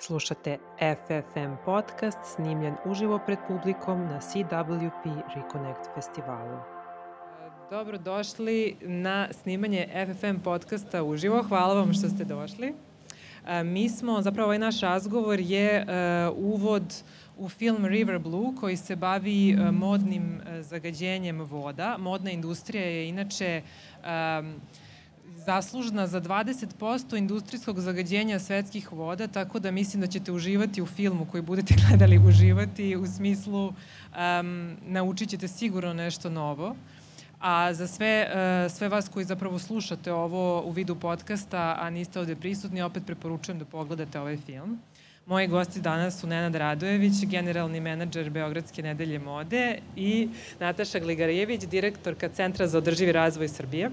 Slušate FFM podcast snimljen uživo pred publikom na CWP Reconnect festivalu. Dobrodošli na snimanje FFM podcasta uživo. Hvala vam što ste došli. Mi smo, zapravo ovaj naš razgovor je uvod u film River Blue koji se bavi modnim zagađenjem voda. Modna industrija je inače zaslužna za 20% industrijskog zagađenja svetskih voda, tako da mislim da ćete uživati u filmu koji budete gledali, uživati u smislu um, naučit ćete sigurno nešto novo. A za sve, uh, sve vas koji zapravo slušate ovo u vidu podcasta, a niste ovde prisutni, opet preporučujem da pogledate ovaj film. Moji gosti danas su Nenad Radojević, generalni menadžer Beogradske nedelje mode i Nataša Gligarijević, direktorka Centra za održivi razvoj Srbije.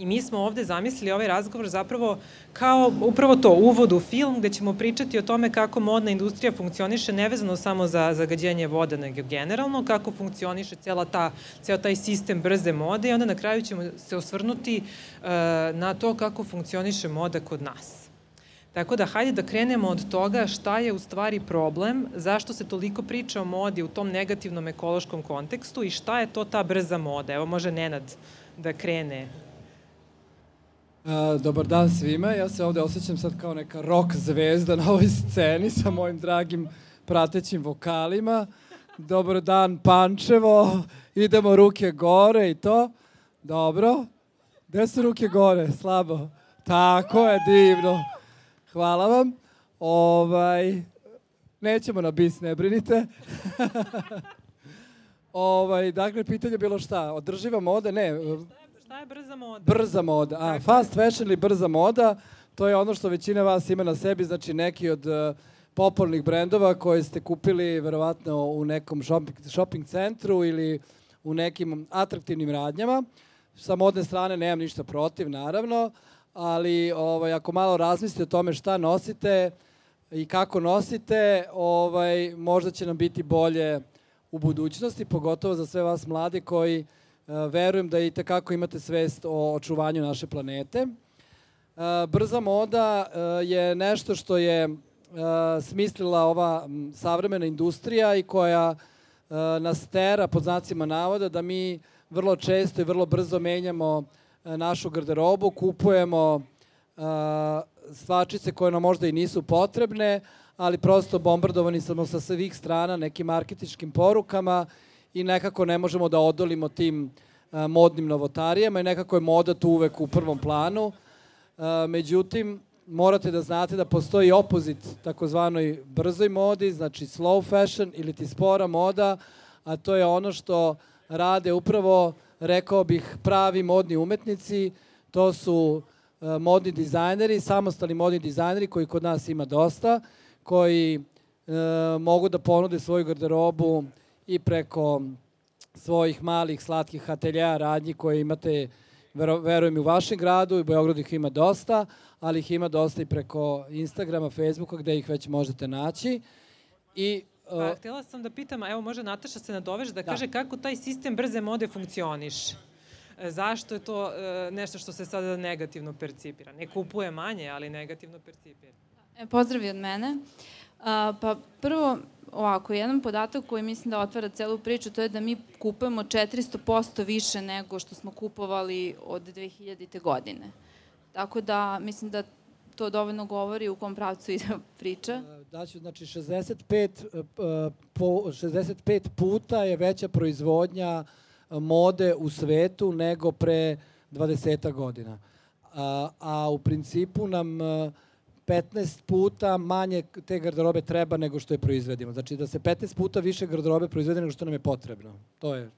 I mi smo ovde zamislili ovaj razgovor zapravo kao upravo to, uvod u film gde ćemo pričati o tome kako modna industrija funkcioniše nevezano samo za zagađenje voda, nego generalno, kako funkcioniše cela ta, ceo taj sistem brze mode i onda na kraju ćemo se osvrnuti uh, na to kako funkcioniše moda kod nas. Tako da, hajde da krenemo od toga šta je u stvari problem, zašto se toliko priča o modi u tom negativnom ekološkom kontekstu i šta je to ta brza moda. Evo može Nenad da krene dobar dan svima. Ja se ovde osjećam sad kao neka rock zvezda na ovoj sceni sa mojim dragim pratećim vokalima. Dobar dan Pančevo. Idemo ruke gore i to. Dobro. Gde su ruke gore? Slabo. Tako je, divno. Hvala vam. Ovaj, nećemo na bis, ne brinite. ovaj, dakle, pitanje je bilo šta? Održiva moda? Ne, Šta je brza moda? Brza moda. A, fast fashion ili brza moda, to je ono što većina vas ima na sebi, znači neki od uh, popularnih brendova koje ste kupili verovatno u nekom shopping, shopping centru ili u nekim atraktivnim radnjama. Sa modne strane nemam ništa protiv, naravno, ali ovaj, ako malo razmislite o tome šta nosite i kako nosite, ovaj, možda će nam biti bolje u budućnosti, pogotovo za sve vas mladi koji E, verujem da i tekako imate svest o očuvanju naše planete. E, brza moda e, je nešto što je smislila ova savremena industrija i koja nas tera pod znacima navoda da mi vrlo često i vrlo brzo menjamo našu garderobu, kupujemo stvačice koje nam možda i nisu potrebne, ali prosto bombardovani smo sa svih strana nekim marketičkim porukama i nekako ne možemo da odolimo tim a, modnim novotarijama i nekako je moda tu uvek u prvom planu. A, međutim, morate da znate da postoji opozit takozvanoj brzoj modi, znači slow fashion ili ti spora moda, a to je ono što rade upravo, rekao bih, pravi modni umetnici, to su a, modni dizajneri, samostalni modni dizajneri koji kod nas ima dosta, koji e, mogu da ponude svoju garderobu i preko svojih malih slatkih ateljeja radnji koje imate, verujem i u vašem gradu, i u Beogradu ih ima dosta, ali ih ima dosta i preko Instagrama, Facebooka gde ih već možete naći. I Pa, htjela sam da pitam, evo može Nataša se nadovež da, da kaže kako taj sistem brze mode funkcioniše. Zašto je to e, nešto što se sada negativno percipira? Ne kupuje manje, ali negativno percipira. E, pozdravi od mene. A, pa prvo, ovako, jedan podatak koji mislim da otvara celu priču, to je da mi kupujemo 400% više nego što smo kupovali od 2000. godine. Tako da, mislim da to dovoljno govori u kom pravcu ide priča. E, Daću, znači 65, e, po, 65 puta je veća proizvodnja e, mode u svetu nego pre 20 godina. A, a u principu nam 15 puta manje te garderobe treba nego što je proizvedimo. Znači da se 15 puta više garderobe proizvede nego što nam je potrebno. To je...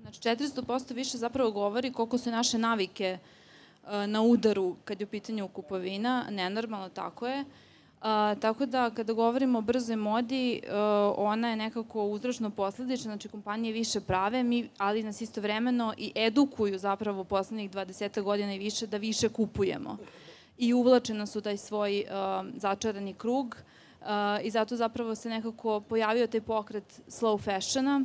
Znači 400% više zapravo govori koliko su naše navike uh, na udaru kad je u pitanju kupovina, nenormalno tako je. Uh, tako da kada govorimo o brzoj modi, uh, ona je nekako uzročno posledična, znači kompanije više prave, mi, ali nas istovremeno i edukuju zapravo poslednjih 20 godina i više da više kupujemo i uvlače nas u taj svoj uh, začarani krug uh, i zato zapravo se nekako pojavio taj pokret slow fashiona,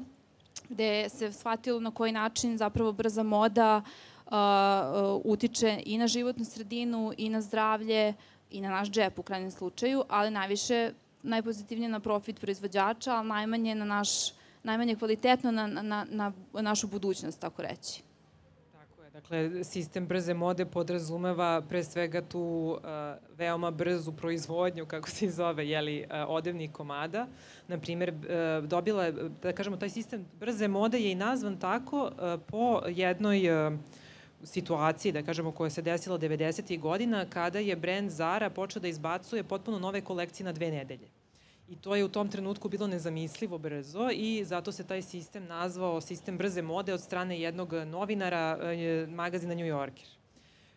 gde se shvatilo na koji način zapravo brza moda uh, uh, utiče i na životnu sredinu i na zdravlje i na naš džep u krajnjem slučaju, ali najviše, najpozitivnije na profit proizvođača, ali najmanje na naš, najmanje kvalitetno na, na, na, na našu budućnost, tako reći. Dakle, sistem brze mode podrazumeva pre svega tu uh, veoma brzu proizvodnju, kako se zove, jeli, uh, odevnih komada. Naprimer, uh, dobila je, da kažemo, taj sistem brze mode je i nazvan tako uh, po jednoj uh, situaciji, da kažemo, koja se desila 90. godina, kada je brend Zara počeo da izbacuje potpuno nove kolekcije na dve nedelje. I to je u tom trenutku bilo nezamislivo brzo i zato se taj sistem nazvao sistem brze mode od strane jednog novinara magazina New Yorker.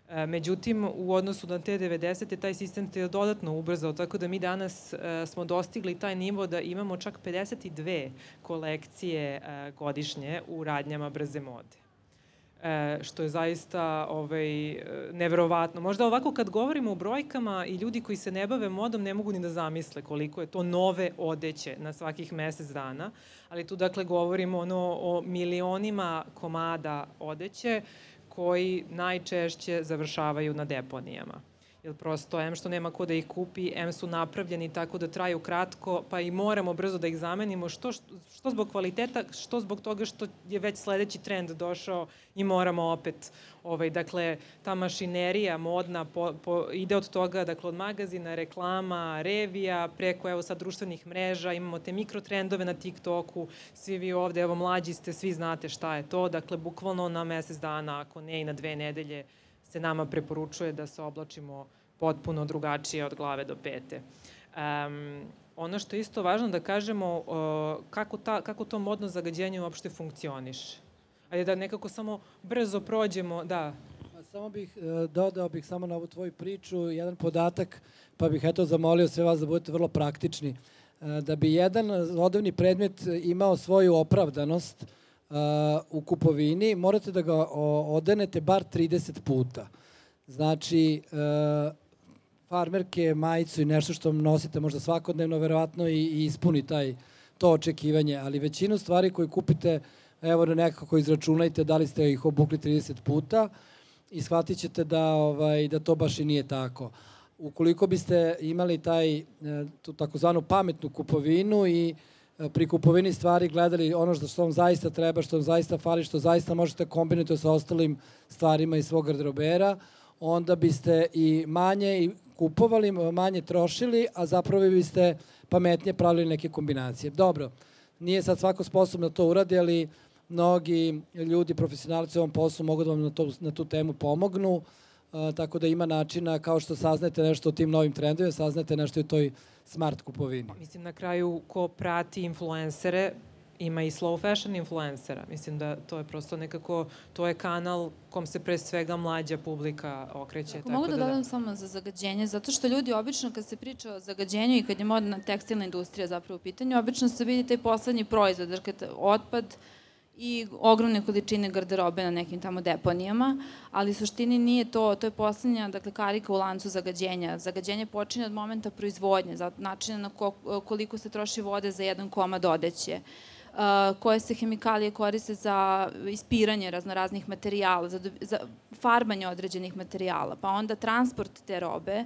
E, međutim, u odnosu na te 90. taj sistem te dodatno ubrzao, tako da mi danas e, smo dostigli taj nivo da imamo čak 52 kolekcije godišnje u radnjama brze mode e, što je zaista ovaj, neverovatno. Možda ovako kad govorimo o brojkama i ljudi koji se ne bave modom ne mogu ni da zamisle koliko je to nove odeće na svakih mesec dana, ali tu dakle govorimo ono o milionima komada odeće koji najčešće završavaju na deponijama jer prosto, M što nema ko da ih kupi, M su napravljeni tako da traju kratko, pa i moramo brzo da ih zamenimo, što, što zbog kvaliteta, što zbog toga što je već sledeći trend došao i moramo opet, ovaj, dakle, ta mašinerija modna po, po, ide od toga, dakle, od magazina, reklama, revija, preko, evo sad, društvenih mreža, imamo te mikrotrendove na TikToku, svi vi ovde, evo, mlađi ste, svi znate šta je to, dakle, bukvalno na mesec dana, ako ne i na dve nedelje, se nama preporučuje da se oblačimo potpuno drugačije od glave do pete. Um, ono što je isto važno da kažemo uh, kako, ta, kako to modno zagađenje uopšte funkcioniše. Ajde da nekako samo brzo prođemo, da. Samo bih, uh, dodao bih samo na ovu tvoju priču jedan podatak, pa bih eto zamolio sve vas da budete vrlo praktični. Uh, da bi jedan odevni predmet imao svoju opravdanost, u kupovini, morate da ga odenete bar 30 puta. Znači, uh, farmerke, majicu i nešto što nosite možda svakodnevno, verovatno i, i ispuni taj, to očekivanje, ali većinu stvari koje kupite, evo nekako izračunajte da li ste ih obukli 30 puta i shvatit ćete da, ovaj, da to baš i nije tako. Ukoliko biste imali taj, e, tu takozvanu pametnu kupovinu i E, pri kupovini stvari gledali ono što vam zaista treba, što vam zaista fali, što zaista možete kombinovati sa ostalim stvarima iz svog gardrobera, onda biste i manje i kupovali, manje trošili, a zapravo biste pametnije pravili neke kombinacije. Dobro, nije sad svako sposobno da to uradi, ali mnogi ljudi, profesionalci u ovom poslu mogu da vam na, to, na tu temu pomognu, uh, tako da ima načina, kao što saznajete nešto o tim novim trendovima, saznajete nešto o toj smart kupovini. Mislim, na kraju, ko prati influencere, ima i slow fashion influencera. Mislim da to je prosto nekako, to je kanal kom se pre svega mlađa publika okreće. Tako, mogu da, da dodam samo za zagađenje, zato što ljudi obično kad se priča o zagađenju i kad je modna tekstilna industrija zapravo u pitanju, obično se vidi taj poslednji proizvod, dakle otpad, uh, i ogromne količine garderobe na nekim tamo deponijama, ali suštini nije to, to je poslednja, dakle, karika u lancu zagađenja. Zagađenje počinje od momenta proizvodnje, za načina na koliko se troši vode za jedan komad odeće, koje se hemikalije koriste za ispiranje raznoraznih materijala, za, za farbanje određenih materijala, pa onda transport te robe,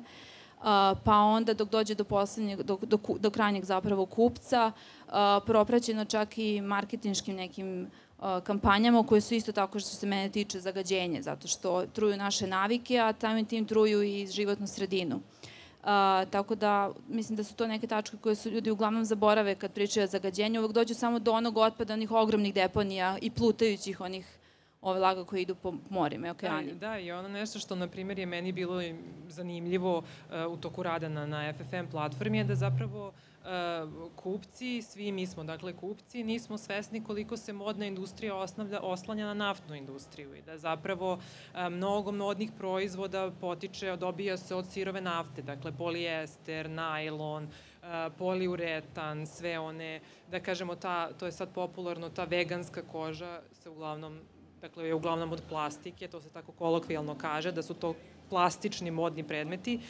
pa onda dok dođe do poslednjeg, do, do, do krajnjeg zapravo kupca, propraćeno čak i marketinškim nekim kampanjama koje su isto tako što se mene tiče zagađenje, zato što truju naše navike, a tamim tim truju i životnu sredinu. Uh, tako da mislim da su to neke tačke koje su ljudi uglavnom zaborave kad pričaju o zagađenju. Uvek dođu samo do onog otpada, onih ogromnih deponija i plutajućih onih ove laga koje idu po morima i okeanima. Da, da, i ono nešto što, na primjer, je meni bilo zanimljivo uh, u toku rada na, na FFM platformi je da zapravo uh, kupci, svi mi smo, dakle, kupci, nismo svesni koliko se modna industrija osnavlja, oslanja na naftnu industriju i da zapravo uh, mnogo modnih proizvoda potiče, dobija se od sirove nafte, dakle, polijester, najlon, uh, poliuretan, sve one, da kažemo, ta, to je sad popularno, ta veganska koža se uglavnom dakle je uglavnom od plastike, to se tako kolokvijalno kaže, da su to plastični modni predmeti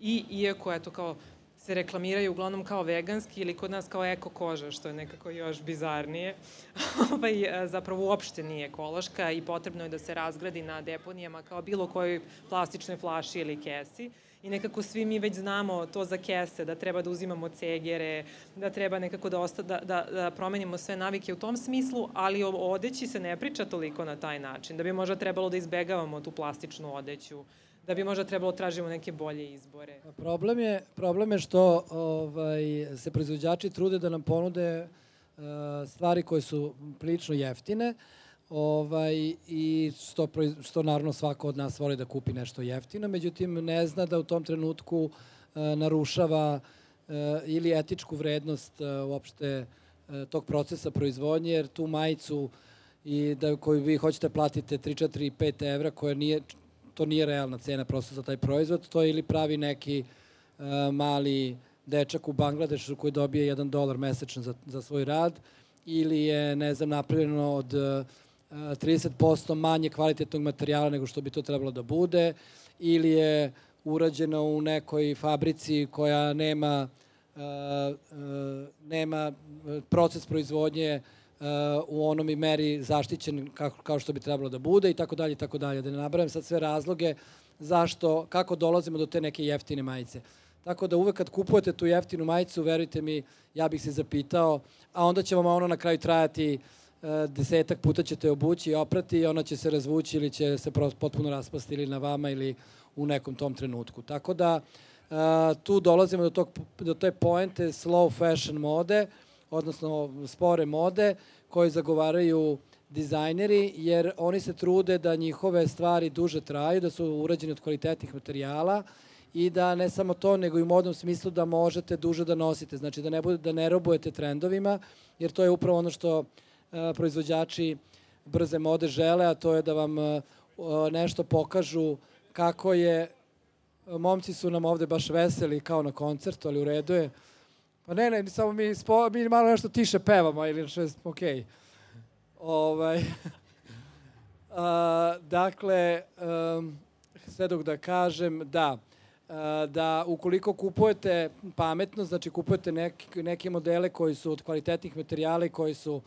i iako eto kao se reklamiraju uglavnom kao veganski ili kod nas kao eko koža, što je nekako još bizarnije, ovaj, zapravo uopšte nije ekološka i potrebno je da se razgradi na deponijama kao bilo kojoj plastičnoj flaši ili kesi. I nekako svi mi već znamo to za kese, da treba da uzimamo cegere, da treba nekako da, osta, da, da, da promenimo sve navike u tom smislu, ali o odeći se ne priča toliko na taj način, da bi možda trebalo da izbegavamo tu plastičnu odeću, da bi možda trebalo da tražimo neke bolje izbore. Pa problem je, problem je što ovaj, se proizvođači trude da nam ponude uh, stvari koje su prilično jeftine, ovaj, i što, što naravno svako od nas voli da kupi nešto jeftino, međutim ne zna da u tom trenutku uh, narušava uh, ili etičku vrednost uopšte tog procesa proizvodnje, jer tu majicu i da koju vi hoćete platite 3, 4, 5 evra, koja nije to nije realna cena prosto za taj proizvod, to je ili pravi neki uh, mali dečak u Bangladešu koji dobije 1 dolar mesečno za, za svoj rad, ili je, ne znam, napravljeno od uh, 30% manje kvalitetnog materijala nego što bi to trebalo da bude, ili je urađeno u nekoj fabrici koja nema, uh, uh, nema proces proizvodnje u onom i meri zaštićen kako, kao što bi trebalo da bude i tako dalje i tako dalje. Da ne nabravam sad sve razloge zašto, kako dolazimo do te neke jeftine majice. Tako da uvek kad kupujete tu jeftinu majicu, verujte mi, ja bih se zapitao, a onda će vam ono na kraju trajati uh, desetak puta ćete obući i oprati i ona će se razvući ili će se potpuno raspasti ili na vama ili u nekom tom trenutku. Tako da uh, tu dolazimo do, tog, do te poente slow fashion mode, uh, odnosno spore mode, koje zagovaraju dizajneri, jer oni se trude da njihove stvari duže traju, da su urađene od kvalitetnih materijala i da ne samo to, nego i u modnom smislu da možete duže da nosite. Znači da ne, bude, da ne robujete trendovima, jer to je upravo ono što uh, proizvođači brze mode žele, a to je da vam uh, nešto pokažu kako je momci su nam ovde baš veseli kao na koncertu, ali u redu je. Pa ne, ne, samo mi, spo, mi malo nešto tiše pevamo, ili što je okej. Okay. Ovaj, a, dakle, um, sve dok da kažem, da, a, da ukoliko kupujete pametno, znači kupujete neki, neke modele koji su od kvalitetnih materijala i koji su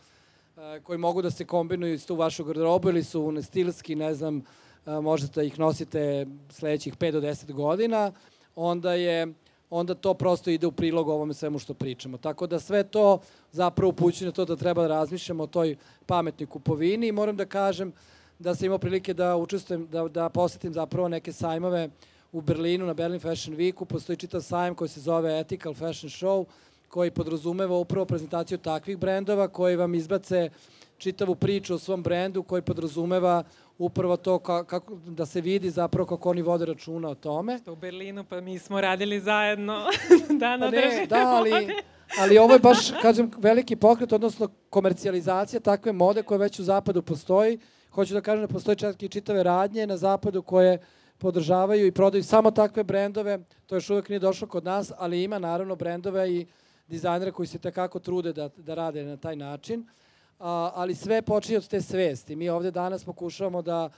a, koji mogu da se kombinuju isto u vašu garderobu ili su stilski, ne znam, a, možete da ih nosite sledećih 5 do 10 godina, onda je onda to prosto ide u prilog ovome svemu što pričamo. Tako da sve to zapravo upućuje na to da treba da razmišljamo o toj pametnoj kupovini i moram da kažem da sam imao prilike da učestvujem, da, da posetim zapravo neke sajmove u Berlinu na Berlin Fashion Weeku. Postoji čitav sajam koji se zove Ethical Fashion Show koji podrazumeva upravo prezentaciju takvih brendova koji vam izbace čitavu priču o svom brendu koji podrazumeva upravo to ka, kako, da se vidi zapravo kako oni vode računa o tome. To u Berlinu, pa mi smo radili zajedno da pa ne, da, ali, ali ovo je baš, kažem, veliki pokret, odnosno komercijalizacija takve mode koja već u zapadu postoji. Hoću da kažem da postoji čak i čitave radnje na zapadu koje podržavaju i prodaju samo takve brendove. To još uvek nije došlo kod nas, ali ima naravno brendove i dizajnere koji se takako trude da, da rade na taj način a, ali sve počinje od te svesti. Mi ovde danas pokušavamo da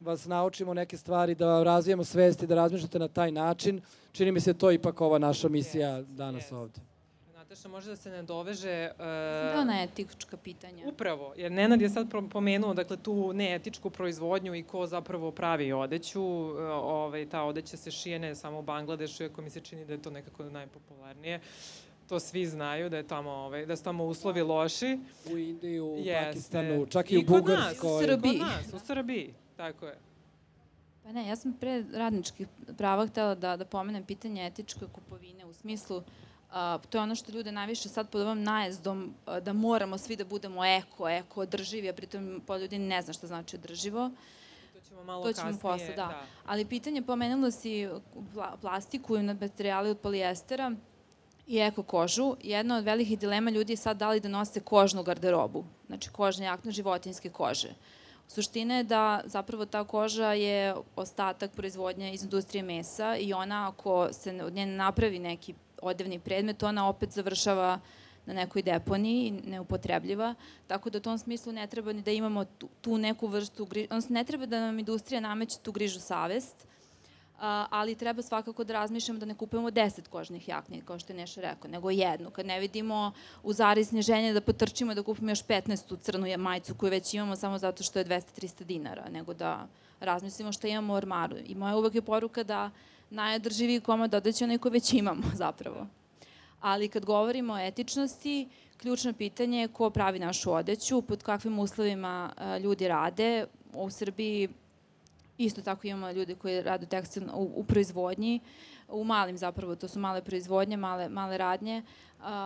vas naučimo neke stvari, da razvijemo svesti, da razmišljate na taj način. Čini mi se to ipak ova naša misija yes, danas yes. ovde. Nataša, može da se ne doveže... Uh, da na etička pitanja. Upravo, jer Nenad je sad pomenuo dakle, tu neetičku proizvodnju i ko zapravo pravi odeću. Uh, ovaj, ta odeća se šije ne samo u Bangladešu, iako mi se čini da je to nekako najpopularnije. Uh, to svi znaju da je tamo ovaj da su tamo uslovi loši. U Indiji, u Jeste. Pakistanu, čak i, i u Bugarskoj. U Srbiji. Kod nas, u Srbiji, tako je. Pa ne, ja sam pre radničkih prava htela da, da pomenem pitanje etičke kupovine u smislu a, to je ono što ljude najviše sad pod ovom najezdom a, da moramo svi da budemo eko, eko održivi, a pritom po ljudi ne zna šta znači održivo. To ćemo malo to ćemo kasnije, posle, da. da. Ali pitanje, pomenula si plastiku i materijali od polijestera, i eko kožu. Jedna od velikih dilema ljudi je sad da li da nose kožnu garderobu, znači kožne jakne životinske kože. Suština je da zapravo ta koža je ostatak proizvodnje iz industrije mesa i ona ako se od nje napravi neki odevni predmet, ona opet završava na nekoj deponiji, neupotrebljiva, tako da u tom smislu ne treba ni da imamo tu, tu neku vrstu, odnosno ne treba da nam industrija nameće tu grižu savest, ali treba svakako da razmišljamo da ne kupujemo 10 kožnih jakni, kao što je Neša rekao, nego jednu. Kad ne vidimo u zari sniženje da potrčimo da kupimo još 15 u crnu majicu koju već imamo samo zato što je 200-300 dinara, nego da razmislimo šta imamo u ormaru. I moja uvek je poruka da najodrživiji komad odeće onaj koji već imamo zapravo. Ali kad govorimo o etičnosti, ključno pitanje je ko pravi našu odeću, pod kakvim uslovima ljudi rade. U Srbiji isto tako imamo ljude koji rade tekstil, u, u proizvodnji, u malim zapravo, to su male proizvodnje, male, male radnje,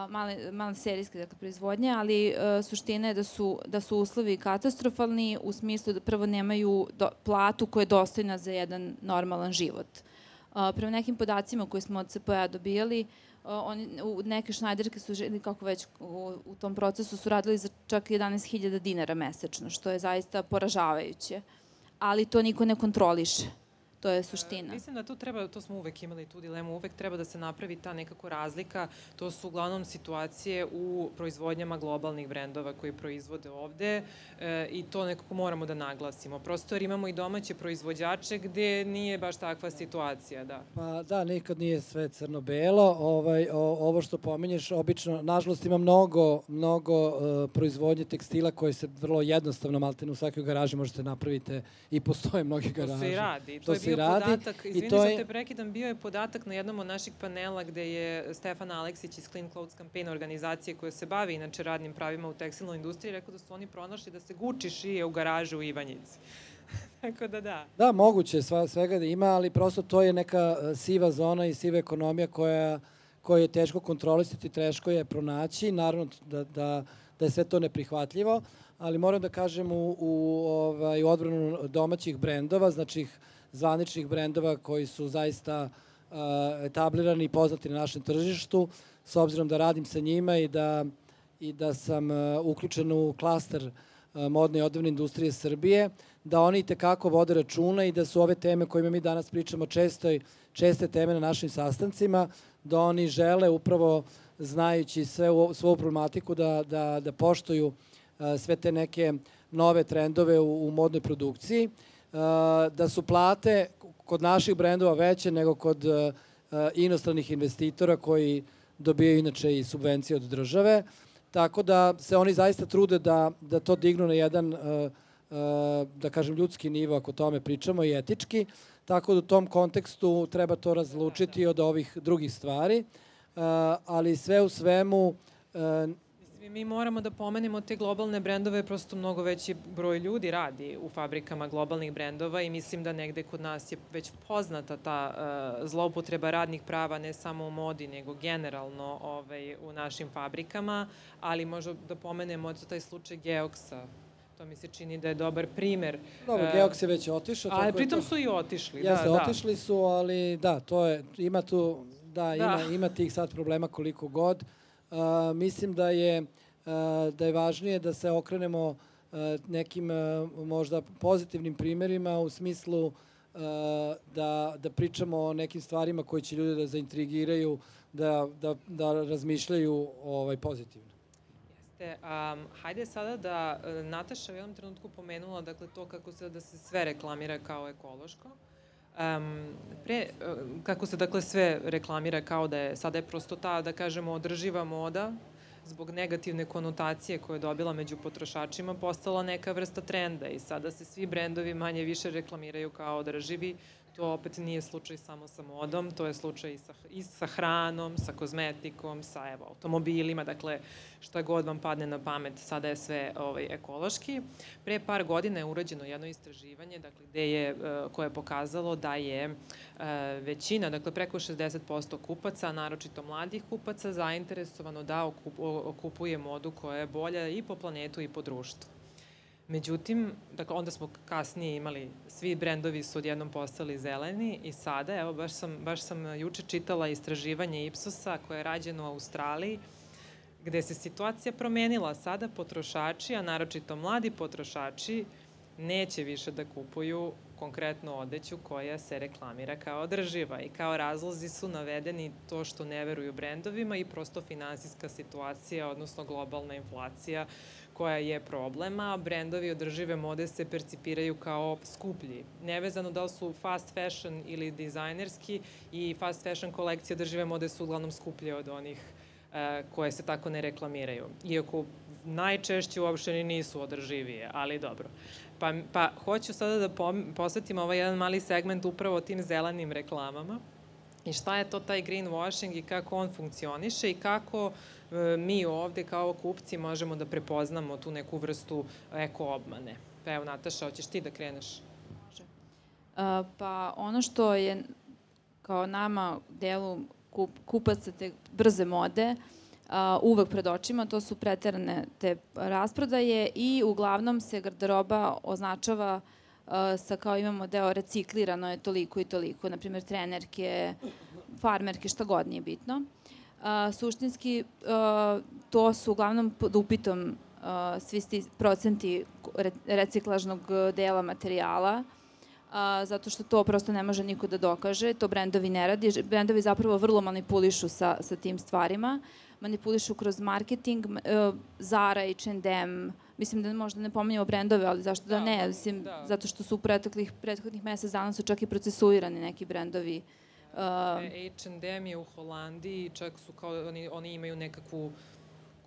male, male serijske dakle, proizvodnje, ali a, suština je da su, da su uslovi katastrofalni u smislu da prvo nemaju do, platu koja je dostojna za jedan normalan život. A, prema nekim podacima koje smo od CPA dobijali, oni, u neke šnajderke su želi, kako već u, u tom procesu su radili za čak 11.000 dinara mesečno, što je zaista poražavajuće. Ali to niko ne kontroliše. To je suština. Mislim da tu treba, to smo uvek imali tu dilemu, uvek treba da se napravi ta nekako razlika. To su uglavnom situacije u proizvodnjama globalnih brendova koji proizvode ovde e, i to nekako moramo da naglasimo. Prosto jer imamo i domaće proizvođače gde nije baš takva situacija, da. Pa da, nikad nije sve crno-belo. Ovaj, o, ovo što pominješ, obično, nažalost ima mnogo, mnogo uh, proizvodnje tekstila koje se vrlo jednostavno, malte u svakoj garaži možete napravite i postoje mnoge garaže. To se i radi. To, to je bio radi. Podatak, izvini to je... te prekidam, bio je podatak na jednom od naših panela gde je Stefan Aleksić iz Clean Clothes Campaign organizacije koja se bavi inače radnim pravima u tekstilnoj industriji rekao da su oni pronašli da se Gucci šije u garažu u Ivanjici. Tako da da. Da, moguće sva, svega da ima, ali prosto to je neka e, siva zona i siva ekonomija koja, koja je teško kontrolisati, teško je pronaći. Naravno da, da, da je sve to neprihvatljivo, ali moram da kažem u, u, ovaj, u odbranu domaćih brendova, znači zvaničnih brendova koji su zaista etablirani i poznati na našem tržištu, s obzirom da radim sa njima i da, i da sam uključen u klaster modne i odevne industrije Srbije, da oni tekako vode računa i da su ove teme kojima mi danas pričamo često, česte teme na našim sastancima, da oni žele upravo znajući sve u, svoju problematiku da, da, da poštuju sve te neke nove trendove u, u modnoj produkciji da su plate kod naših brendova veće nego kod inostranih investitora koji dobijaju inače i subvencije od države. Tako da se oni zaista trude da, da to dignu na jedan, da kažem, ljudski nivo, ako tome pričamo, i etički. Tako da u tom kontekstu treba to razlučiti od ovih drugih stvari. Ali sve u svemu mi moramo da pomenemo te globalne brendove, prosto mnogo veći broj ljudi radi u fabrikama globalnih brendova i mislim da negde kod nas je već poznata ta uh, zloupotreba radnih prava ne samo u modi, nego generalno ovaj, u našim fabrikama, ali možda da pomenemo taj slučaj Geoksa, to mi se čini da je dobar primer. Dobro, uh, Geoks je već otišao. Ali pritom to... su i otišli. Jeste, da, da. otišli su, ali da, to je, ima tu, da, da. Ima, ima tih sad problema koliko god. Uh, mislim da je da je važnije da se okrenemo nekim možda pozitivnim primerima u smislu da, da pričamo o nekim stvarima koje će ljude da zaintrigiraju, da, da, da razmišljaju ovaj, pozitivno. Jeste. Um, hajde sada da Nataša u jednom trenutku pomenula dakle, to kako se da se sve reklamira kao ekološko. Um, pre, kako se dakle sve reklamira kao da je, sada je prosto ta, da kažemo, održiva moda, zbog negativne konotacije koje je dobila među potrošačima postala neka vrsta trenda i sada se svi brendovi manje više reklamiraju kao održivi, To opet nije slučaj samo sa modom, to je slučaj i sa, i sa hranom, sa kozmetikom, sa evo, automobilima, dakle šta god vam padne na pamet, sada je sve ovaj, ekološki. Pre par godina je urađeno jedno istraživanje dakle, gde je, e, koje je pokazalo da je e, većina, dakle preko 60% kupaca, naročito mladih kupaca, zainteresovano da okupuje modu koja je bolja i po planetu i po društvu. Međutim, dakle, onda smo kasnije imali, svi brendovi su odjednom postali zeleni i sada, evo, baš sam, baš sam juče čitala istraživanje Ipsosa koje je rađeno u Australiji, gde se situacija promenila. Sada potrošači, a naročito mladi potrošači, neće više da kupuju konkretno odeću koja se reklamira kao održiva i kao razlozi su navedeni to što ne veruju brendovima i prosto finansijska situacija, odnosno globalna inflacija koja je problema. Brendovi održive mode se percipiraju kao skuplji. Nevezano da li su fast fashion ili dizajnerski i fast fashion kolekcije održive mode su uglavnom skuplje od onih e, koje se tako ne reklamiraju. Iako najčešće uopšte ni nisu održivije, ali dobro. Pa, pa hoću sada da posvetim ovaj jedan mali segment upravo tim zelenim reklamama I šta je to taj greenwashing i kako on funkcioniše i kako e, mi ovde kao kupci možemo da prepoznamo tu neku vrstu eko obmane. Pa evo Nataša, hoćeš ti da kreneš? Može. Uh, pa ono što je kao nama delu kup, kupaca te brze mode uh, uvek pred očima, to su preterane te rasprodaje i uglavnom se garderoba označava sa kao imamo deo reciklirano je toliko i toliko, na primjer trenerke, farmerke, šta god nije bitno. Uh, suštinski uh, to su uglavnom pod upitom uh, svi sti procenti reciklažnog dela materijala, a, zato što to prosto ne može niko da dokaže, to brendovi ne radi, brendovi zapravo vrlo manipulišu sa, sa tim stvarima, manipulišu kroz marketing, uh, Zara, H&M, mislim da možda ne pominjamo brendove, ali zašto da, da ne, mislim, da. zato što su u prethodnih, prethodnih mesec dana su čak i procesuirani neki brendovi. Uh, H&M je u Holandiji, čak su kao, oni, oni imaju nekakvu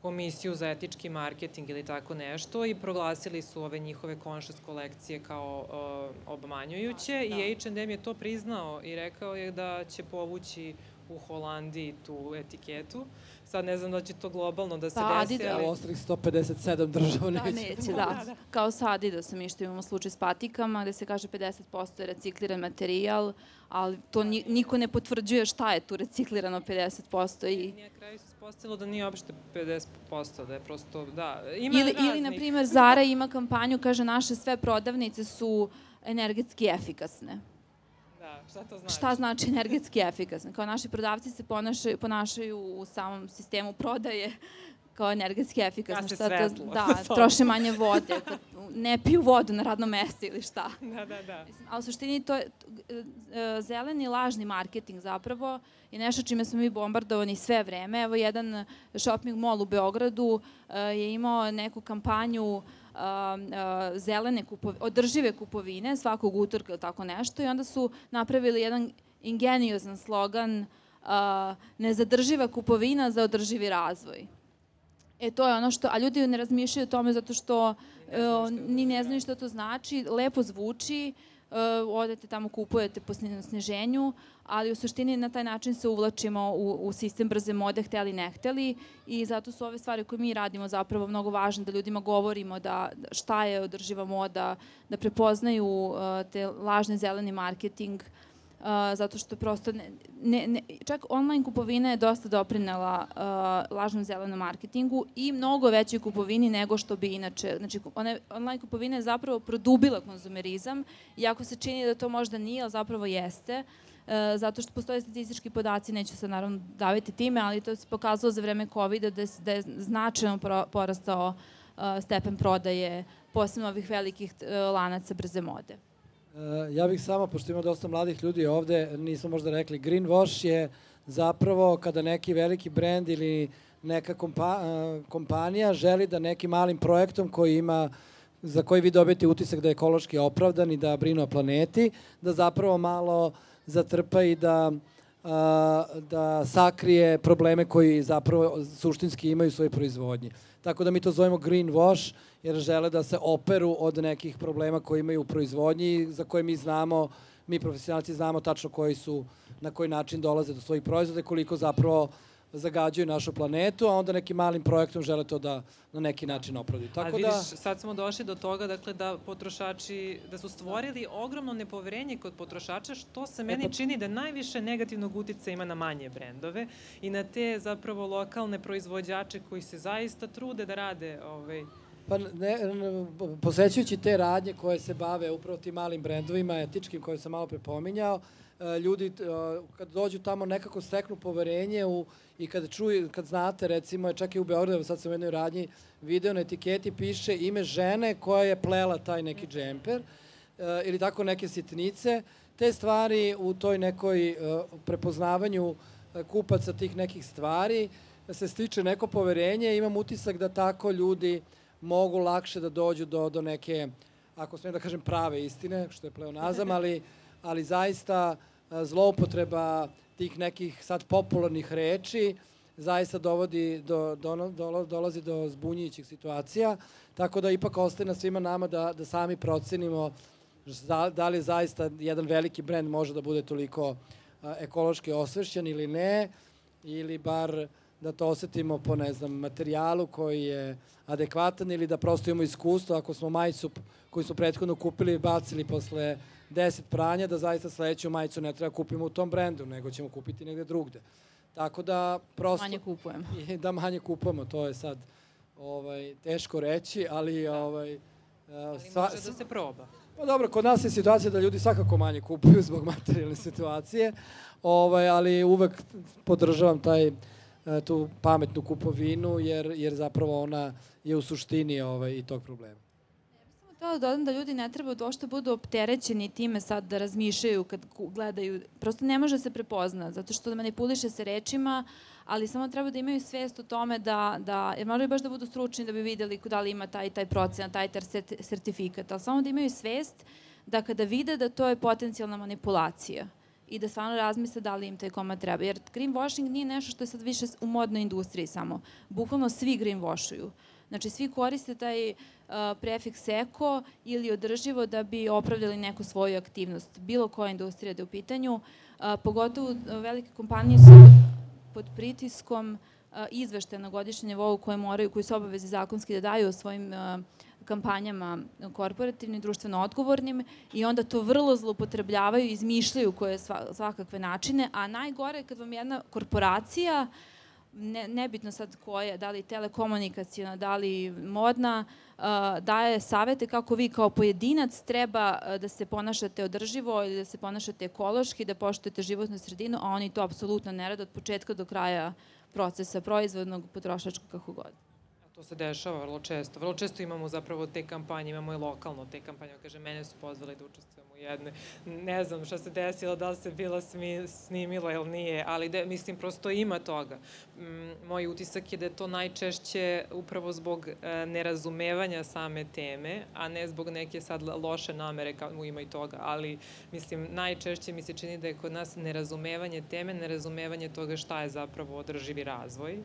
komisiju za etički marketing ili tako nešto i proglasili su ove njihove conscious kolekcije kao uh, obmanjujuće da, da. i H&M je to priznao i rekao je da će povući u Holandiji tu etiketu. Sad ne znam da će to globalno da se pa, desi. Ali... Da, ostalih 157 država neće. Da, neće, da. da. Kao sa Adidasom išto imamo slučaj s patikama gde se kaže 50% je recikliran materijal, ali to niko ne potvrđuje šta je tu reciklirano 50% i... Nije kraju se ispostavilo da nije uopšte 50%, da je prosto, da, ima ili, raznih... Ili, na primer, Zara ima kampanju, kaže, naše sve prodavnice su energetski efikasne. Šta to znači? Šta znači energetski efikasne? Kao naši prodavci se ponašaju, ponašaju u samom sistemu prodaje kao energetski efikasno. Gase šta svetlo. To, da, troše manje vode, ne piju vodu na radnom mestu ili šta. Da, da, da. Mislim, ali u suštini to je e, zeleni lažni marketing zapravo je nešto čime smo mi bombardovani sve vreme. Evo jedan shopping mall u Beogradu e, je imao neku kampanju zelene kupovine, održive kupovine svakog utorka ili tako nešto i onda su napravili jedan ingeniozan slogan uh, nezadrživa kupovina za održivi razvoj. E, to je ono što, a ljudi ne razmišljaju o tome zato što uh, ni ne znaju što to znači, lepo zvuči, uh, odete tamo, kupujete po sneženju, ali u suštini na taj način se uvlačimo u, u sistem brze mode, hteli ne hteli i zato su ove stvari koje mi radimo zapravo mnogo važne, da ljudima govorimo da šta je održiva moda, da prepoznaju uh, te lažne zeleni marketing, uh, Uh, zato što prosto ne, ne, ne, čak online kupovina je dosta doprinela uh, lažnom zelenom marketingu i mnogo većoj kupovini nego što bi inače, znači one, online kupovina je zapravo produbila konzumerizam, iako se čini da to možda nije, ali zapravo jeste, uh, zato što postoje statistički podaci, neću se naravno daviti time, ali to se pokazalo za vreme COVID-a da, da je značajno porastao uh, stepen prodaje, posebno ovih velikih uh, lanaca brze mode. Ja bih samo, pošto ima dosta mladih ljudi ovde, nismo možda rekli, greenwash je zapravo kada neki veliki brend ili neka kompa, kompanija želi da nekim malim projektom koji ima za koji vi dobijete utisak da je ekološki opravdan i da brinu o planeti, da zapravo malo zatrpa i da eh, da sakrije probleme koji zapravo suštinski imaju u svojoj proizvodnji. Tako da mi to zovemo greenwash jer žele da se operu od nekih problema koje imaju u proizvodnji, za koje mi znamo, mi profesionalci znamo tačno koji su, na koji način dolaze do svojih proizvoda koliko zapravo zagađuju našu planetu, a onda nekim malim projektom žele to da na neki način opravdaju. Tako a vidiš, da... sad smo došli do toga dakle, da potrošači, da su stvorili ogromno nepoverenje kod potrošača, što se meni e pa... čini da najviše negativnog utice ima na manje brendove i na te zapravo lokalne proizvođače koji se zaista trude da rade ovaj, Pa ne, ne, posećujući te radnje koje se bave upravo tim malim brendovima, etičkim koje sam malo prepominjao, e, ljudi e, kad dođu tamo nekako steknu poverenje u, i kad čuju, kad znate recimo, čak i u Beogradu, sad sam u jednoj radnji video na etiketi piše ime žene koja je plela taj neki džemper e, ili tako neke sitnice, te stvari u toj nekoj prepoznavanju kupaca tih nekih stvari se stiče neko poverenje, imam utisak da tako ljudi mogu lakše da dođu do, do neke, ako smijem da kažem, prave istine, što je pleonazam, ali, ali zaista zloupotreba tih nekih sad popularnih reči zaista dovodi do, do, do, dolazi do zbunjujućih situacija, tako da ipak ostaje na svima nama da, da sami procenimo da li zaista jedan veliki brend može da bude toliko ekološki osvešćen ili ne, ili bar da to osetimo po, ne znam, materijalu koji je adekvatan ili da prosto imamo iskustvo ako smo majicu koju smo prethodno kupili i bacili posle 10 pranja, da zaista sledeću majicu ne treba kupimo u tom brendu, nego ćemo kupiti negde drugde. Tako da prosto... Manje kupujemo. Da manje kupujemo, to je sad ovaj, teško reći, ali... Ovaj, ali sva, može da se proba. Pa dobro, kod nas je situacija da ljudi svakako manje kupuju zbog materijalne situacije, ovaj, ali uvek podržavam taj E, tu pametnu kupovinu, jer, jer zapravo ona je u suštini ovaj, i tog problema. Samo da dodam da ljudi ne treba da ošto budu opterećeni time sad da razmišljaju kad gledaju. Prosto ne može se prepozna, zato što manipuliše se rečima, ali samo treba da imaju svest o tome da, da jer moraju baš da budu stručni da bi videli da li ima taj, taj procenat, taj sertifikat, ali samo da imaju svest da kada vide da to je potencijalna manipulacija i da stvarno razmisle da li im taj komad treba. Jer greenwashing nije nešto što je sad više u modnoj industriji samo. Bukvalno svi greenwashuju. Znači, svi koriste taj uh, prefiks eko ili održivo da bi opravljali neku svoju aktivnost. Bilo koja industrija da je u pitanju. Uh, pogotovo velike kompanije su pod pritiskom uh, izveštaja na godišnjem nivou koje moraju, koji su obavezi zakonski da daju o svojim uh, kampanjama korporativnim, društveno odgovornim i onda to vrlo zlopotrebljavaju, izmišljaju koje svakakve načine, a najgore je kad vam jedna korporacija ne, nebitno sad koja, da li telekomunikacijona, da li modna, daje savete kako vi kao pojedinac treba da se ponašate održivo ili da se ponašate ekološki, da poštujete životnu sredinu, a oni to apsolutno ne rade od početka do kraja procesa proizvodnog, potrošačkog, kako god. To se dešava vrlo često. Vrlo često imamo zapravo te kampanje, imamo i lokalno te kampanje. Kaže, mene su pozvali da učestvujem u jedne. Ne znam šta se desilo, da li se bila snimila ili nije, ali de, mislim, prosto ima toga. Mm, moj utisak je da je to najčešće upravo zbog e, nerazumevanja same teme, a ne zbog neke sad loše namere, kao ima i toga, ali mislim, najčešće mi se čini da je kod nas nerazumevanje teme, nerazumevanje toga šta je zapravo održivi razvoj,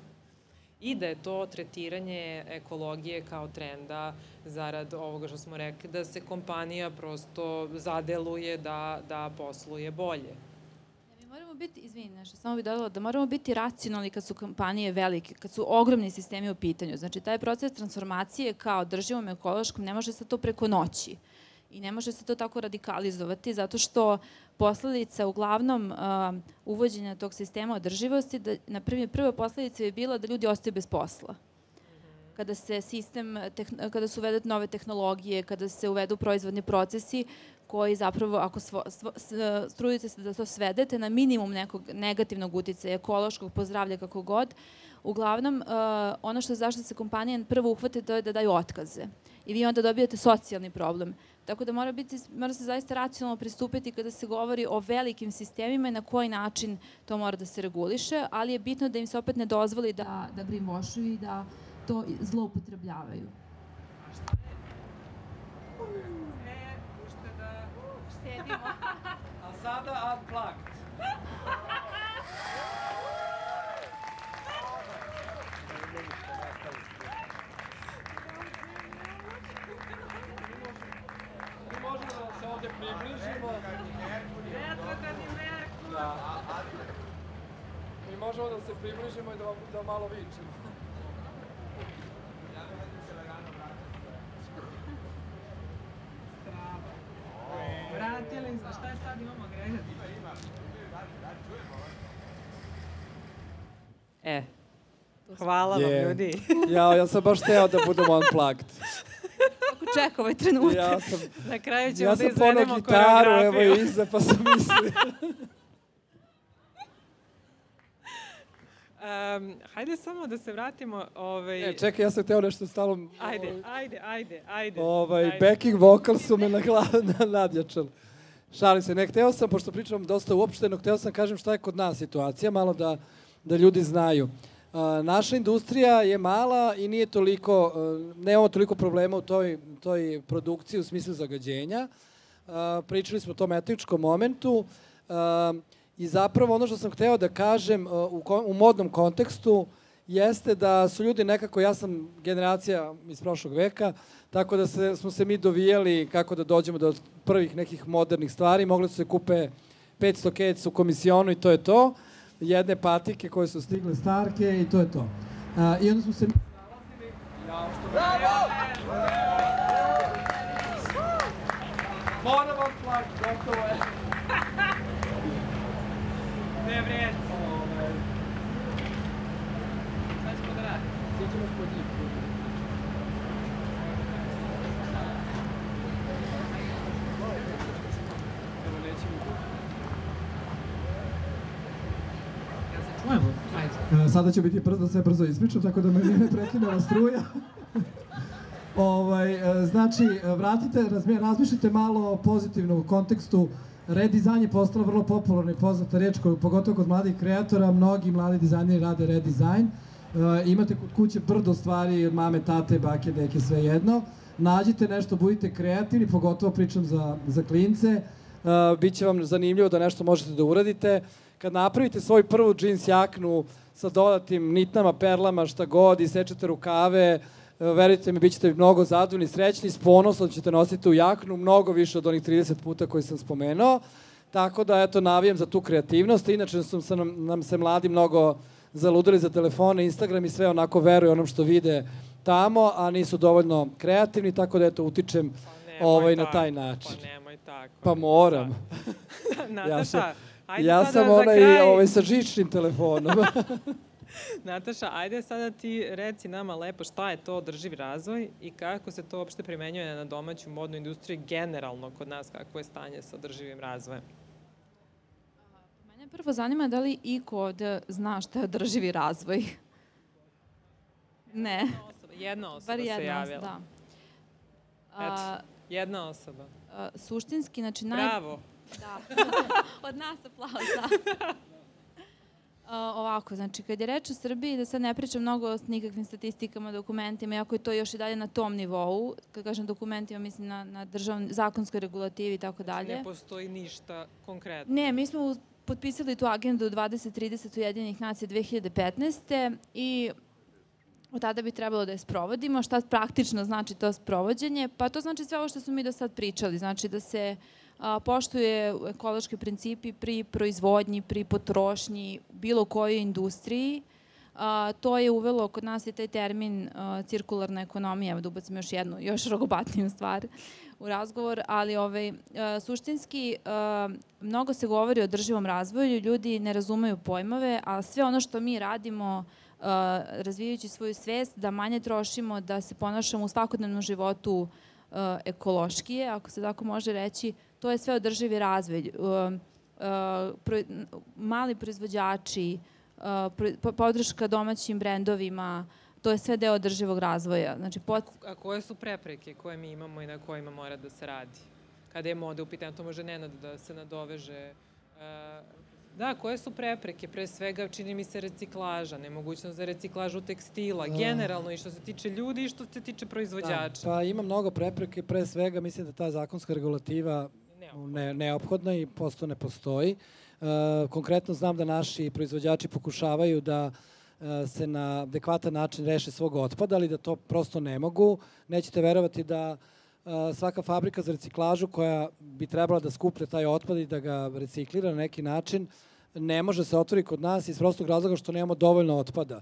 i da je to tretiranje ekologije kao trenda zarad ovoga što smo rekli, da se kompanija prosto zadeluje da, da posluje bolje. Moramo biti, izvini, nešto, samo bih dodala, da moramo biti racionalni kad su kompanije velike, kad su ogromni sistemi u pitanju. Znači, taj proces transformacije kao drživom ekološkom ne može se to preko noći. I ne može se to tako radikalizovati zato što posledica uglavnom uh, uvođenja tog sistema održivosti, da, na primjer, prva posledica je bila da ljudi ostaju bez posla. Kada se sistem, kada se uvedu nove tehnologije, kada se uvedu proizvodni procesi koji zapravo, ako svo, strudite se da to svedete na minimum nekog negativnog uticaja, ekološkog, pozdravlja kako god, uglavnom, uh, ono što zašto se kompanije prvo uhvate, to je da daju otkaze. I vi onda dobijate socijalni problem. Tako da mora, biti, mora se zaista racionalno pristupiti kada se govori o velikim sistemima i na koji način to mora da se reguliše, ali je bitno da im se opet ne dozvoli da, da greenwashuju i da to zloupotrebljavaju. Štedimo. A sada unplugged. Približimo. Retrogradni Merkur. Da. Mi možemo da se približimo i da, da malo vičemo. Vratili smo, šta je sad imamo agregat? E, hvala yeah. vam ljudi. ja, ja sam baš teo da budem unplugged čeka ovaj trenutak. Ja sam, Na kraju ćemo ja da izvedemo gitaru, evo iza, pa sam mislio. Um, hajde samo da se vratimo... Ovaj... E, čekaj, ja sam teo nešto stalo... Ajde, ovaj, ajde, ajde, ajde. Ovaj, ajde. backing vocal su me na na, nadjačali. Šalim se, ne, hteo sam, pošto pričam dosta uopšteno, hteo sam kažem šta je kod nas situacija, malo da, da ljudi znaju. Uh, naša industrija je mala i nije toliko, nemamo toliko problema u toj, toj produkciji u smislu zagađenja. Pričali smo o tom etičkom momentu i zapravo ono što sam hteo da kažem u, modnom kontekstu jeste da su ljudi nekako, ja sam generacija iz prošlog veka, tako da se, smo se mi dovijeli kako da dođemo do prvih nekih modernih stvari, mogli su se kupe 500 kec u komisionu i to je to. Jedne patike koje su stigle starke i to je to. A, I onda smo se... Bravo! Moram vam plak, gotovo je. Ne vred. Šta ćemo da radimo? Sjećamo kod njih. Evo nećemo tu. Ajde. E, Sada će biti brzo, sve brzo ispričam, tako da me nije prekinula struja. ovaj, e, znači, e, vratite, razmi, razmišljate malo o pozitivnom kontekstu. Redizajn je postala vrlo popularna i poznata reč, koju, pogotovo kod mladih kreatora, mnogi mladi dizajneri rade redizajn. E, imate kod kuće brdo stvari, od mame, tate, bake, deke, sve jedno. Nađite nešto, budite kreativni, pogotovo pričam za, za klince. Uh, biće vam zanimljivo da nešto možete da uradite. Kad napravite svoju prvu džins jaknu sa dodatim nitnama, perlama, šta god, i sečete rukave, uh, verujte mi, bit ćete mnogo zadovoljni, srećni, s ponosom ćete nositi u jaknu, mnogo više od onih 30 puta koji sam spomenuo. Tako da, eto, navijam za tu kreativnost. Inače su se nam, nam se mladi mnogo zaludili za telefone, Instagram i sve onako veruju onom što vide tamo, a nisu dovoljno kreativni, tako da, eto, utičem Pa ovaj, na tako, taj način. Pa nemoj tako. Pa moram. Nataša, sam- ajde ja sada sam onaj kraj. ovaj, sa žičnim telefonom. Nataša, ajde sada ti reci nama lepo šta je to održivi razvoj i kako se to uopšte primenjuje na domaću modnu industriju generalno kod nas, kako je stanje sa održivim razvojem. Mene prvo zanima da li iko ovde zna šta je održivi razvoj. Ne, Osoba, jedna osoba bar se jedna, javila. da. A, Jedna osoba. a, suštinski, znači naj... Bravo. Da. Od nas aplauz, da. A, ovako, znači, kad je reč o Srbiji, da sad ne pričam mnogo o nikakvim statistikama, dokumentima, iako je to još i dalje na tom nivou, kad kažem dokumentima, mislim na, na državn, zakonskoj regulativi i tako dalje. Ne postoji ništa konkretno. Ne, mi smo potpisali tu agendu 2030 Ujedinjenih nacija 2015. i od tada bi trebalo da je sprovodimo. Šta praktično znači to sprovođenje? Pa to znači sve ovo što smo mi do sad pričali. Znači da se a, poštuje ekološki principi pri proizvodnji, pri potrošnji, bilo kojoj industriji. A, to je uvelo, kod nas je taj termin a, cirkularna ekonomija, da ubacim još jednu, još rogobatniju stvar u razgovor, ali ovaj, e, suštinski e, mnogo se govori o održivom razvoju, ljudi ne razumeju pojmove, a sve ono što mi radimo e, razvijajući svoju svest, da manje trošimo, da se ponašamo u svakodnevnom životu e, ekološkije, ako se tako može reći, to je sve održivi razvoj. E, e, pro- mali proizvođači, pro- po- podrška domaćim brendovima, to je sve deo održivog razvoja. Znači, pot, A koje su prepreke koje mi imamo i na kojima mora da se radi? Kada je moda u pitanju, to može Nenad da se nadoveže. Da, koje su prepreke? Pre svega, čini mi se, reciklaža, nemogućnost za reciklažu tekstila, Da. generalno i što se tiče ljudi i što se tiče proizvođača. Pa ima mnogo prepreke, pre svega mislim da ta zakonska regulativa Neophodno. ne, neophodna i posto ne postoji. E, konkretno znam da naši proizvođači pokušavaju da e, se na adekvatan način reše svog otpada, ali da to prosto ne mogu. Nećete verovati da e, svaka fabrika za reciklažu koja bi trebala da skuplja taj otpad i da ga reciklira na neki način, ne može se otvori kod nas iz prostog razloga što nemamo dovoljno otpada.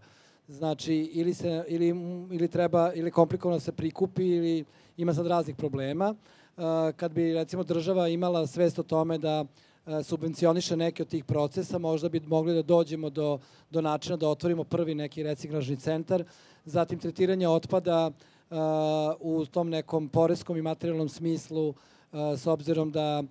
Znači, ili, se, ili, ili treba, ili komplikovano se prikupi, ili ima sad raznih problema. Uh, kad bi, recimo, država imala svest o tome da uh, subvencioniše neke od tih procesa, možda bi mogli da dođemo do, do načina da otvorimo prvi neki reciklažni centar, zatim tretiranje otpada uh, u tom nekom poreskom i materijalnom smislu, s obzirom da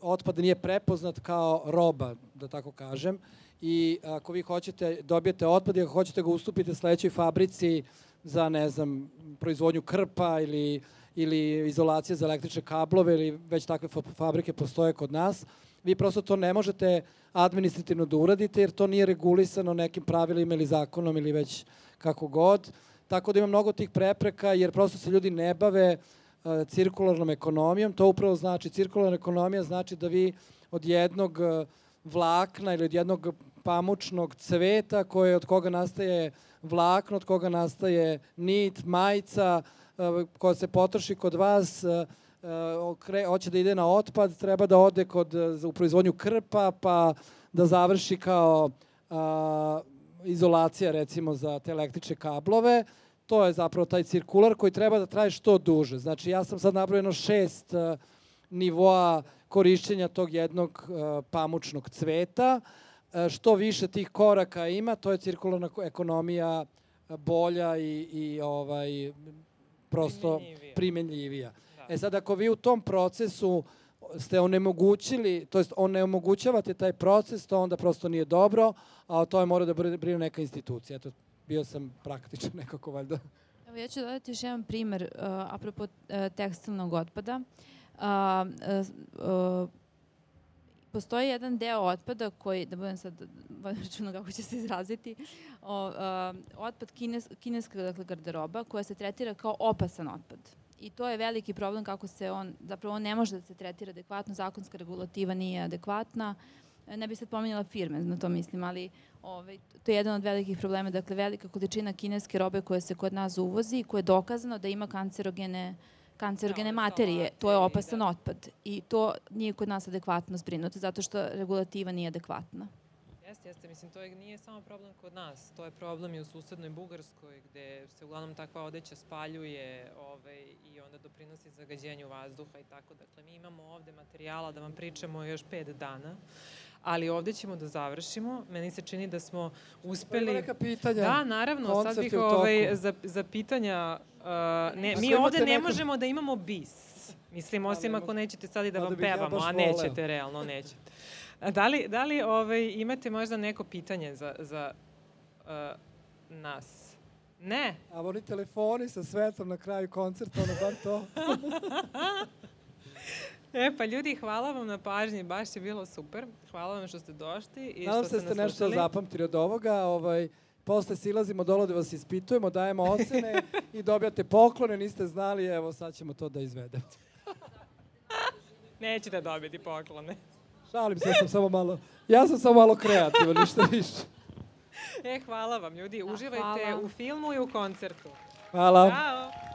otpad nije prepoznat kao roba, da tako kažem, i ako vi hoćete, dobijete otpad i ako hoćete ga ustupite sledećoj fabrici za, ne znam, proizvodnju krpa ili, ili izolacije za električne kablove ili već takve fa- fabrike postoje kod nas, vi prosto to ne možete administrativno da uradite jer to nije regulisano nekim pravilima ili zakonom ili već kako god. Tako da ima mnogo tih prepreka jer prosto se ljudi ne bave cirkularnom ekonomijom. To upravo znači, cirkularna ekonomija znači da vi od jednog uh, vlakna ili od jednog pamučnog cveta koje od koga nastaje vlakno, od koga nastaje nit, majica, uh, koja se potroši kod vas, okre, hoće da ide na otpad, treba da ode kod, u proizvodnju krpa, pa da završi kao a, izolacija recimo za te električne kablove. To je zapravo taj cirkular koji treba da traje što duže. Znači ja sam sad nabrojeno šest a, nivoa korišćenja tog jednog a, pamučnog cveta. A, što više tih koraka ima, to je cirkularna ekonomija bolja i, i ovaj prosto primenljivija. primenljivija. Da. E sad, ako vi u tom procesu ste onemogućili, to jest onemogućavate taj proces, to onda prosto nije dobro, a o tome mora da brine neka institucija. Eto, bio sam praktičan nekako valjda. Evo, ja ću dodati još jedan primer uh, apropo uh, tekstilnog otpada. Uh, uh, uh, postoji jedan deo otpada koji, da budem sad računa kako će se izraziti, o, uh, otpad kines, kineska dakle, garderoba koja se tretira kao opasan otpad. I to je veliki problem kako se on, zapravo on ne može da se tretira adekvatno, zakonska regulativa nije adekvatna. Ne bih sad pominjala firme, na to mislim, ali ovaj, to je jedan od velikih problema. Dakle, velika količina kineske robe koja se kod nas uvozi, koja je dokazano da ima kancerogene kancerogene materije, to je opasan da. otpad i to nije kod nas adekvatno zbrinuto zato što regulativa nije adekvatna. Jeste, jeste. Mislim, to je, nije samo problem kod nas. To je problem i u susednoj Bugarskoj, gde se uglavnom takva odeća spaljuje ovaj, i onda doprinosi zagađenju vazduha i tako. Dakle, mi imamo ovde materijala da vam pričamo još pet dana, ali ovde ćemo da završimo. Meni se čini da smo uspeli... Ima neka pitanja. Da, naravno. Sad bih ovaj, za, za pitanja... Uh, ne, mi ovde ne neko... možemo da imamo bis. Mislim, osim ako nećete sad i da vam pevamo, a nećete, realno nećete. Da li, da li ovaj, imate možda neko pitanje za, za uh, nas? Ne. A oni telefoni sa svetom na kraju koncerta, ono bar to. e, pa ljudi, hvala vam na pažnji, baš je bilo super. Hvala vam što ste došli i Nadam što ste nas ste nešto zapamtili od ovoga. Ovaj, posle silazimo dole da vas ispitujemo, dajemo ocene i dobijate poklone, niste znali, evo sad ćemo to da izvedemo. Nećete dobiti poklone. Šalim se, ja sam samo malo, ja sam samo malo kreativan, ništa više. E, hvala vam, ljudi. Uživajte hvala. u filmu i u koncertu. Hvala. Ćao.